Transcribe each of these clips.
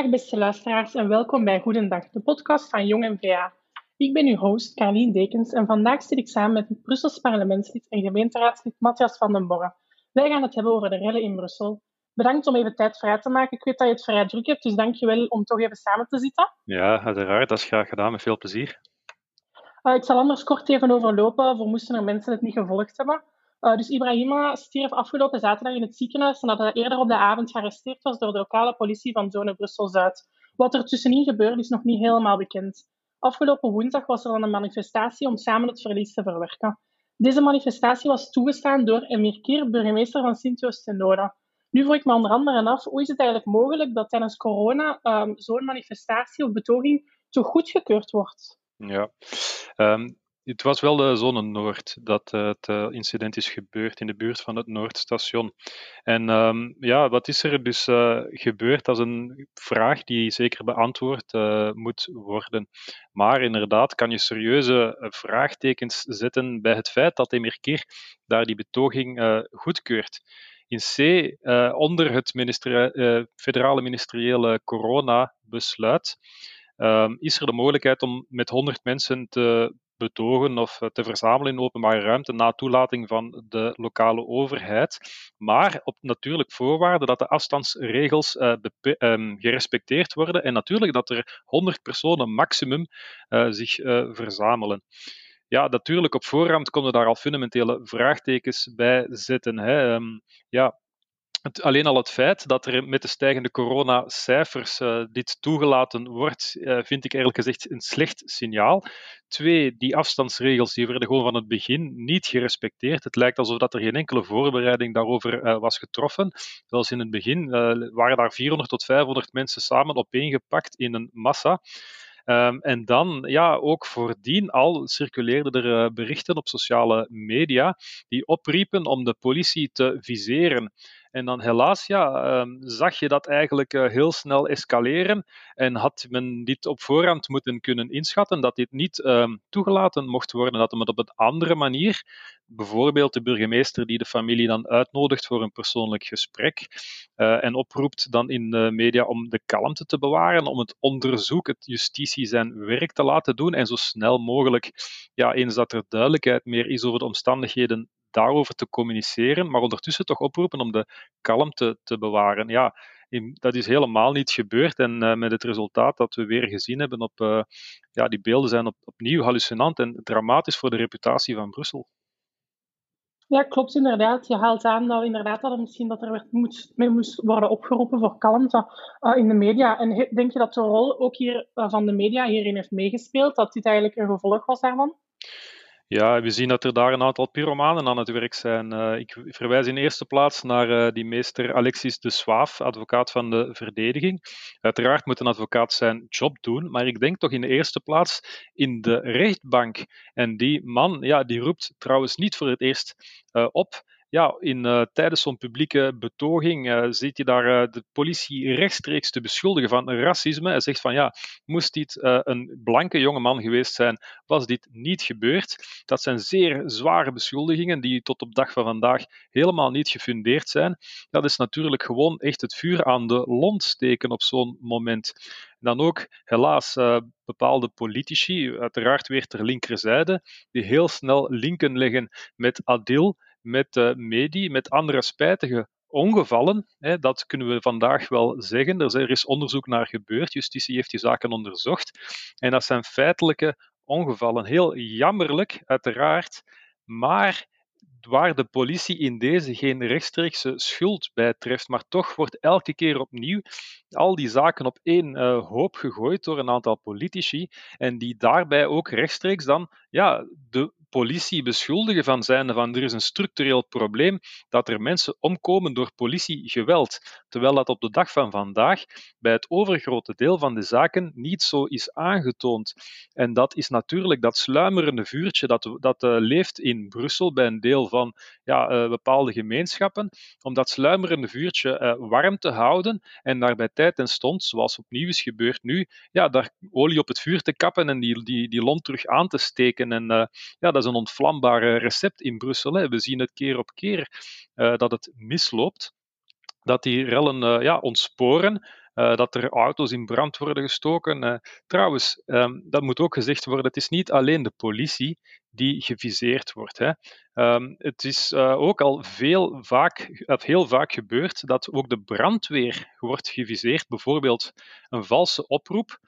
Dag beste luisteraars en welkom bij Goedendag, de podcast van Jong NVA. Ik ben uw host, Carlien Dekens, en vandaag zit ik samen met het Brussels parlementslid en gemeenteraadslid Matthias van den Borre. Wij gaan het hebben over de rellen in Brussel. Bedankt om even tijd vrij te maken. Ik weet dat je het vrij druk hebt, dus dank je wel om toch even samen te zitten. Ja, uiteraard. Dat is graag gedaan, met veel plezier. Uh, ik zal anders kort even overlopen, voor moesten er mensen het niet gevolgd hebben. Uh, dus Ibrahima stierf afgelopen zaterdag in het ziekenhuis nadat hij eerder op de avond gearresteerd was door de lokale politie van zone Brussel-Zuid. Wat er tussenin gebeurde is nog niet helemaal bekend. Afgelopen woensdag was er dan een manifestatie om samen het verlies te verwerken. Deze manifestatie was toegestaan door Emir Kier, burgemeester van Sint-Joost-ten-Noorden. Nu vroeg ik me onder andere af, hoe is het eigenlijk mogelijk dat tijdens corona um, zo'n manifestatie of betoging toch goedgekeurd wordt? Ja, um, het was wel de zone Noord dat uh, het uh, incident is gebeurd in de buurt van het Noordstation. En um, ja, wat is er dus uh, gebeurd? Dat is een vraag die zeker beantwoord moet worden. Maar inderdaad kan je serieuze vraagtekens zetten bij het feit dat Emir Keer daar die betoging goedkeurt. In C, onder het federale ministeriële coronabesluit, um, is er de mogelijkheid om met 100 mensen te betogen of eh, te verzamelen in openbare ruimte na toelating van de lokale overheid. Maar op natuurlijk voorwaarde dat de afstandsregels uh, um, gerespecteerd worden en natuurlijk dat er 100 personen maximum uh, zich verzamelen. Ja, natuurlijk, op voorhand konden daar al fundamentele vraagtekens bij zetten. Hè. Um, ja, alleen al het feit dat er met de stijgende coronacijfers uh, dit toegelaten wordt, uh, vind ik eigenlijk gezegd een slecht signaal. Twee, die afstandsregels die werden gewoon van het begin niet gerespecteerd. Het lijkt alsof dat er geen enkele voorbereiding daarover uh, was getroffen. Zelfs in het begin waren daar 400 tot 500 mensen samen opeengepakt in een massa. Um, en dan, ja, ook voordien al circuleerden er berichten op sociale media die opriepen om de politie te viseren. En dan helaas ja, um, zag je dat eigenlijk uh, heel snel escaleren en had men dit op voorhand moeten kunnen inschatten dat dit niet um, toegelaten mocht worden, dat men op een andere manier, bijvoorbeeld de burgemeester die de familie dan uitnodigt voor een persoonlijk gesprek uh, en oproept dan in de media om de kalmte te bewaren, om het onderzoek, het justitie zijn werk te laten doen. En zo snel mogelijk, ja, eens dat er duidelijkheid meer is over de omstandigheden, daarover te communiceren, maar ondertussen toch oproepen om de kalmte te bewaren. Ja, dat is helemaal niet gebeurd. En uh, met het resultaat dat we weer gezien hebben op. Uh, ja, die beelden zijn op, opnieuw hallucinant en dramatisch voor de reputatie van Brussel. Ja, klopt inderdaad. Je haalt aan dat inderdaad dat er misschien dat er werd, moest, moest worden opgeroepen voor kalmte uh, in de media. En denk je dat de rol ook hier van de media hierin heeft meegespeeld? Dat dit eigenlijk een gevolg was daarvan? Ja, we zien dat er daar een aantal pyromanen aan het werk zijn. Uh, ik verwijs in eerste plaats naar uh, die meester Alexis de Swaaf, advocaat van de verdediging. Uiteraard moet een advocaat zijn job doen, maar ik denk toch in de eerste plaats in de rechtbank. En die man, ja, die roept trouwens niet voor het eerst uh, op ja, in, uh, tijdens zo'n publieke betoging uh, ziet je daar uh, de politie rechtstreeks te beschuldigen van racisme. Hij zegt van ja, moest dit een blanke jongeman geweest zijn, was dit niet gebeurd. Dat zijn zeer zware beschuldigingen die tot op dag van vandaag helemaal niet gefundeerd zijn. Dat is natuurlijk gewoon echt het vuur aan de lont steken op zo'n moment. dan ook, helaas, bepaalde politici, uiteraard weer ter linkerzijde, die heel snel linken leggen met Adil met uh, Medi, met andere spijtige ongevallen. Hè, dat kunnen we vandaag wel zeggen. Er is onderzoek naar gebeurd. Justitie heeft die zaken onderzocht. En dat zijn feitelijke ongevallen. Heel jammerlijk, uiteraard. Maar waar de politie in deze geen rechtstreekse schuld bij treft, maar toch wordt elke keer opnieuw al die zaken op één uh, hoop gegooid door een aantal politici en die daarbij ook rechtstreeks dan ja, de politie beschuldigen van zijn van er is een structureel probleem dat er mensen omkomen door politiegeweld, terwijl dat op de dag van vandaag bij het overgrote deel van de zaken niet zo is aangetoond. En dat is natuurlijk dat sluimerende vuurtje dat, dat uh, leeft in Brussel bij een deel van ja, uh, bepaalde gemeenschappen, om dat sluimerende vuurtje uh, warm te houden en daar bij tijd en stond, zoals opnieuw is gebeurd nu, ja, daar olie op het vuur te kappen en die, die, die lont terug aan te steken. En ja, dat is een ontvlambare recept in Brussel. Hè. We zien het keer op keer dat het misloopt dat die rellen uh, ja, ontsporen. dat er auto's in brand worden gestoken. trouwens, ehm, dat moet ook gezegd worden, het is niet alleen de politie die geviseerd wordt. Hè. Ehm, het is ook al veel vaak, heel vaak gebeurd dat ook de brandweer wordt geviseerd. Bijvoorbeeld een valse oproep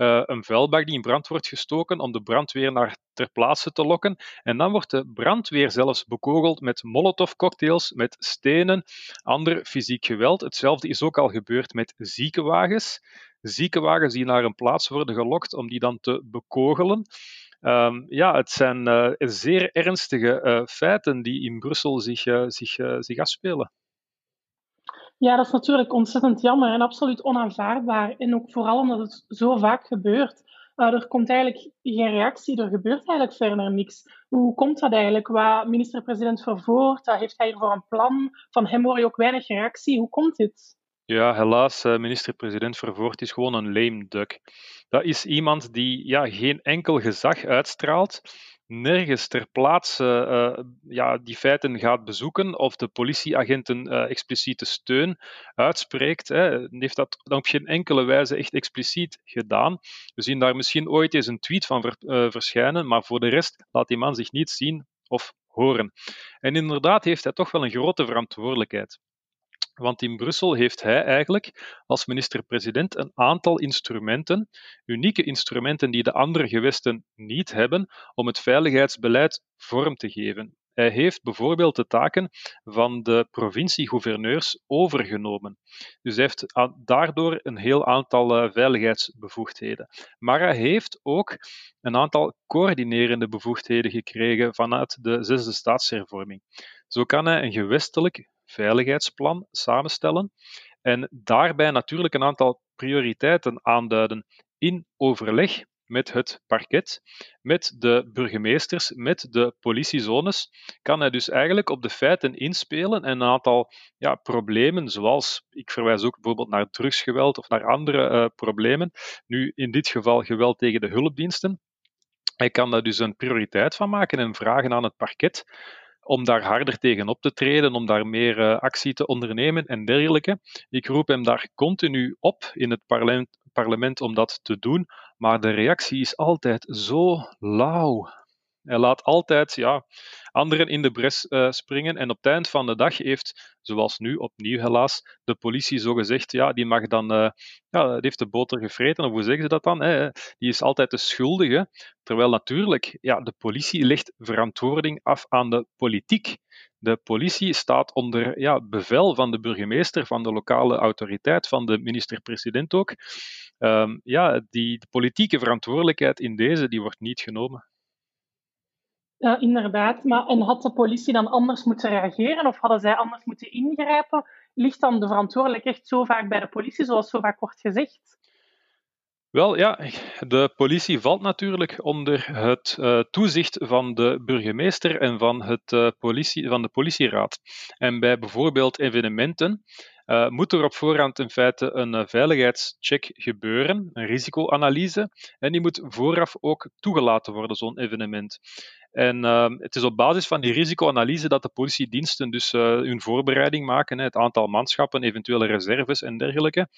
uh, een vuilbak die in brand wordt gestoken om de brandweer naar ter plaatse te lokken. En dan wordt de brandweer zelfs bekogeld met molotovcocktails, met stenen, ander fysiek geweld. Hetzelfde is ook al gebeurd met ziekenwagens. Ziekenwagens die naar een plaats worden gelokt om die dan te bekogelen. Um, ja, het zijn uh, zeer ernstige uh, feiten die in Brussel zich, zich, zich afspelen. Ja, dat is natuurlijk ontzettend jammer en absoluut onaanvaardbaar. En ook vooral omdat het zo vaak gebeurt. Uh, er komt eigenlijk geen reactie, er gebeurt eigenlijk verder niks. Hoe komt dat eigenlijk? Wat minister-president Vervoort, heeft hij hiervoor een plan? Van hem hoor je ook weinig reactie. Hoe komt dit? Ja, helaas, uh, minister-president Vervoort is gewoon een lame duck. Dat is iemand die ja, geen enkel gezag uitstraalt nergens ter plaatse uh, ja, die feiten gaat bezoeken of de politieagenten uh, expliciete steun uitspreekt. Hè. Heeft dat dan op geen enkele wijze echt expliciet gedaan. We zien daar misschien ooit eens een tweet van uh, verschijnen, maar voor de rest laat die man zich niet zien of horen. En inderdaad heeft hij toch wel een grote verantwoordelijkheid. Want in Brussel heeft hij eigenlijk als minister-president een aantal instrumenten, unieke instrumenten die de andere gewesten niet hebben, om het veiligheidsbeleid vorm te geven. Hij heeft bijvoorbeeld de taken van de provincie-gouverneurs overgenomen. Dus hij heeft daardoor een heel aantal eh, veiligheidsbevoegdheden. Maar hij heeft ook een aantal coördinerende bevoegdheden gekregen vanuit de zesde staatshervorming. Zo kan hij een gewestelijk veiligheidsplan samenstellen en daarbij natuurlijk een aantal prioriteiten aanduiden in overleg met het parket, met de burgemeesters, met de politiezones, kan hij dus eigenlijk op de feiten inspelen en een aantal ja, problemen, zoals ik verwijs ook bijvoorbeeld naar drugsgeweld of naar andere uh, problemen, nu in dit geval geweld tegen de hulpdiensten. Hij kan daar dus een prioriteit van maken en vragen aan het parket om daar harder tegen op te treden, om daar meer uh, actie te ondernemen en dergelijke. Ik roep hem daar continu op in het parlement, parlement om dat te doen, maar de reactie is altijd zo lauw. Hij laat altijd ja, anderen in de bres uh, springen. En op het eind van de dag heeft, zoals nu opnieuw helaas, de politie zo gezegd, ja, die mag dan, uh, ja, die heeft de boter gevreten, of hoe zeggen ze dat dan? Hè? Die is altijd de schuldige. Terwijl natuurlijk, ja, de politie legt verantwoording af aan de politiek. De politie staat onder ja, bevel van de burgemeester, van de lokale autoriteit, van de minister-president ook. Um, ja, die de politieke verantwoordelijkheid in deze die wordt niet genomen. Inderdaad. Maar, en had de politie dan anders moeten reageren of hadden zij anders moeten ingrijpen? Ligt dan de verantwoordelijkheid zo vaak bij de politie, zoals zo vaak wordt gezegd? Wel ja, de politie valt natuurlijk onder het uh, toezicht van de burgemeester en van, het, uh, politie, van de politieraad. En bij bijvoorbeeld evenementen uh, moet er op voorhand in feite een veiligheidscheck gebeuren, een risicoanalyse. En die moet vooraf ook toegelaten worden, zo'n evenement. En uh, het is op basis van die risicoanalyse dat de politiediensten dus uh, hun voorbereiding maken, hè, het aantal manschappen, eventuele reserves en dergelijke.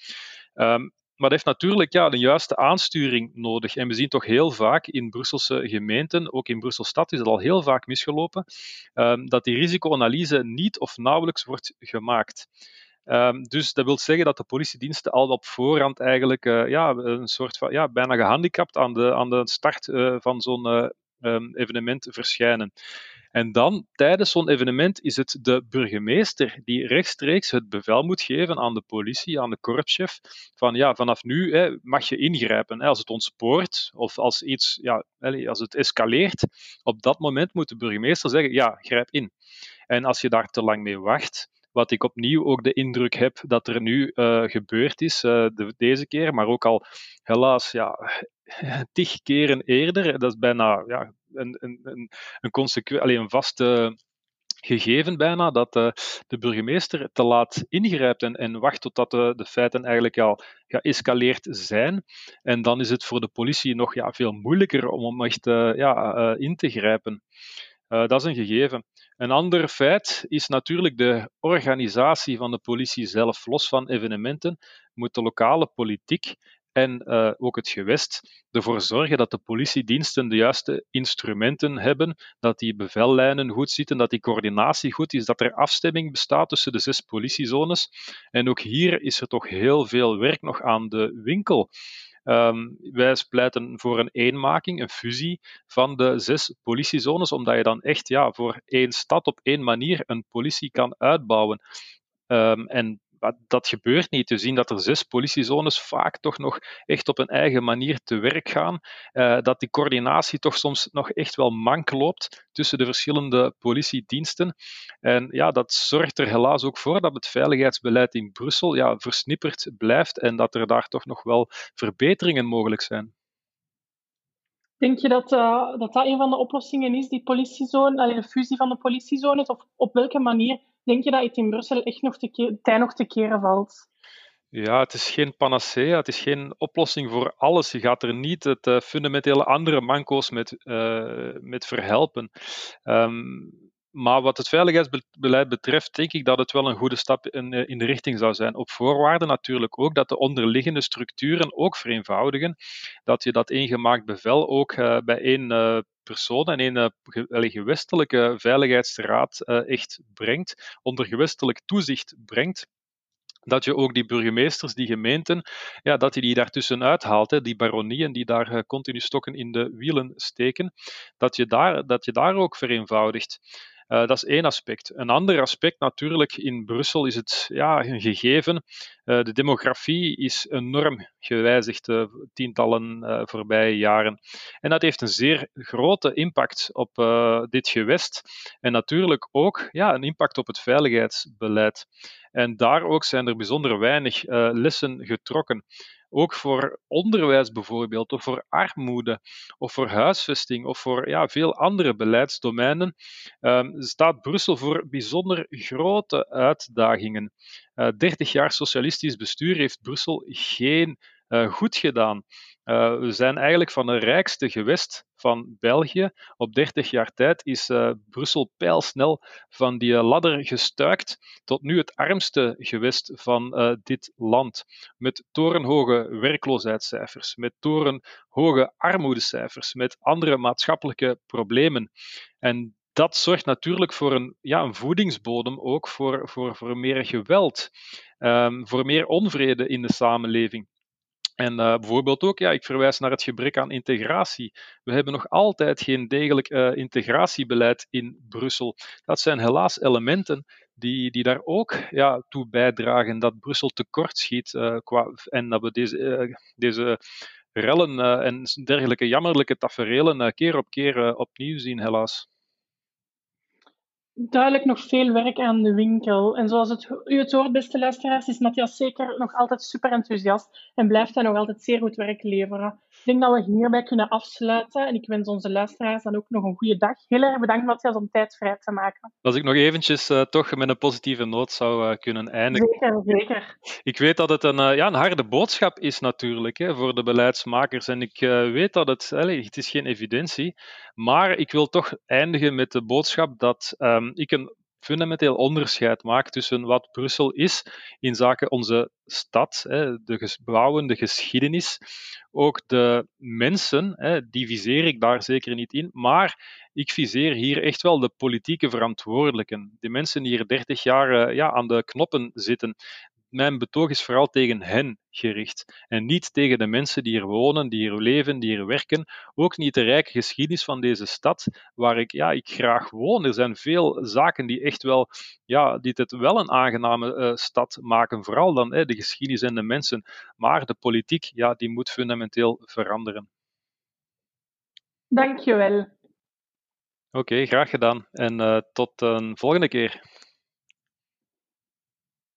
Um, maar dat heeft natuurlijk ja, de juiste aansturing nodig. En we zien toch heel vaak in Brusselse gemeenten, ook in Brusselstad is het al heel vaak misgelopen, um, dat die risicoanalyse niet of nauwelijks wordt gemaakt. Dus dat wil zeggen dat de politiediensten al op voorhand eigenlijk uh, ja, een soort van ja, bijna gehandicapt aan de, aan de start uh, van zo'n um, evenement verschijnen. En dan, tijdens zo'n evenement, is het de burgemeester die rechtstreeks het bevel moet geven aan de politie, aan de korpschef, van ja, vanaf nu hè, mag je ingrijpen. Hè, als het ontspoort of als iets, ja, als het escaleert, op dat moment moet de burgemeester zeggen, ja, grijp in. En als je daar te lang mee wacht, wat ik opnieuw ook de indruk heb dat er nu uh, gebeurd is, de, deze keer, maar ook al helaas ja, tig keren eerder. Dat is bijna ja, een, een, een, consequent, alleen een vaste gegeven bijna, dat uh, de burgemeester te laat ingrijpt en, en wacht totdat de, de feiten eigenlijk al geëscaleerd zijn. En dan is het voor de politie nog ja, veel moeilijker om, om echt ja, in te grijpen. dat is een gegeven. Een ander feit is natuurlijk de organisatie van de politie zelf. Los van evenementen moet de lokale politiek en uh, ook het gewest ervoor zorgen dat de politiediensten de juiste instrumenten hebben, dat die bevellijnen goed zitten, dat die coördinatie goed is, dat er afstemming bestaat tussen de zes politiezones. En ook hier is er toch heel veel werk nog aan de winkel. Um, wij pleiten voor een eenmaking, een fusie van de zes politiezones, omdat je dan echt ja, voor één stad op één manier een politie kan uitbouwen. Um, en dat gebeurt niet. We zien dat er zes politiezones vaak toch nog echt op een eigen manier te werk gaan. Uh, dat die coördinatie toch soms nog echt wel mank loopt tussen de verschillende politiediensten. En ja, dat zorgt er helaas ook voor dat het veiligheidsbeleid in Brussel ja, versnipperd blijft en dat er daar toch nog wel verbeteringen mogelijk zijn. Denk je dat, uh, dat dat een van de oplossingen is, die politiezone, de fusie van de politiezones? Of op welke manier Denk je dat het in Brussel echt nog te tijd nog te keren valt? Ja, het is geen panacea, het is geen oplossing voor alles. Je gaat er niet het uh, fundamentele andere manco's met, uh, met verhelpen. Um, maar wat het veiligheidsbeleid betreft, denk ik dat het wel een goede stap in, in de richting zou zijn. Op voorwaarde natuurlijk ook dat de onderliggende structuren ook vereenvoudigen. Dat je dat ingemaakt bevel ook uh, bij één uh, persoon en één gewestelijke veiligheidsraad echt brengt, onder gewestelijk toezicht brengt dat je ook die burgemeesters, die gemeenten, ja, dat je die daartussen uithaalt, hè, die baronieën die daar continu stokken in de wielen steken, dat je daar, dat je daar ook vereenvoudigt. Uh, dat is één aspect. Een ander aspect natuurlijk in Brussel is het ja, een gegeven. Uh, de demografie is enorm gewijzigd de uh, tientallen eh, voorbije jaren. En dat heeft een zeer grote impact op dit gewest. En natuurlijk ook ja, een impact op het veiligheidsbeleid. En daar ook zijn er bijzonder weinig lessen getrokken ook voor onderwijs bijvoorbeeld, of voor armoede, of voor huisvesting, of voor ja, veel andere beleidsdomeinen, um, staat Brussel voor bijzonder grote uitdagingen. Uh, eh, 30 jaar socialistisch bestuur heeft Brussel geen goed gedaan. Uh, we zijn eigenlijk van het rijkste gewest van België. Op 30 jaar tijd is uh, Brussel pijlsnel van die ladder gestuikt tot nu het armste gewest van dit land. Met torenhoge werkloosheidscijfers, met torenhoge armoedecijfers, met andere maatschappelijke problemen. En dat zorgt natuurlijk voor een, ja, een voedingsbodem ook voor, voor, voor meer geweld, um, voor meer onvrede in de samenleving. En uh, bijvoorbeeld ook, ja, ik verwijs naar het gebrek aan integratie. We hebben nog altijd geen degelijk uh, integratiebeleid in Brussel. Dat zijn helaas elementen die, die daar ook ja, toe bijdragen dat Brussel tekortschiet uh, qua, en dat we deze, deze rellen en dergelijke jammerlijke taferelen keer op keer opnieuw zien, helaas duidelijk nog veel werk aan de winkel. En zoals het, u het hoort, beste luisteraars, is Matthias zeker nog altijd super enthousiast en blijft hij nog altijd zeer goed werk leveren. Ik denk dat we hierbij kunnen afsluiten en ik wens onze luisteraars dan ook nog een goede dag. Heel erg bedankt, Matthias, om tijd vrij te maken. Als ik nog eventjes uh, toch met een positieve noot zou uh, kunnen eindigen. Zeker, zeker. Ik weet dat het een, uh, ja, een harde boodschap is natuurlijk hè, voor de beleidsmakers en ik weet dat het, allez, het is geen evidentie, maar ik wil toch eindigen met de boodschap dat um, ik een fundamenteel onderscheid maak tussen wat Brussel is in zaken onze stad, de gebouwen, de geschiedenis, ook de mensen, die viseer ik daar zeker niet in, maar ik viseer hier echt wel de politieke verantwoordelijken. De mensen die hier 30 jaar eh, ja, aan de knoppen zitten, mijn betoog is vooral tegen hen gericht. En niet tegen de mensen die hier wonen, die hier leven, die hier werken. Ook niet de rijke geschiedenis van deze stad, waar ik, ja, ik graag woon. Er zijn veel zaken die echt wel, ja, die het wel een aangename uh, stad maken. Vooral dan de geschiedenis en de mensen. Maar de politiek, ja, die moet fundamenteel veranderen. Dankjewel. Oké, okay, graag gedaan. En uh, tot een volgende keer.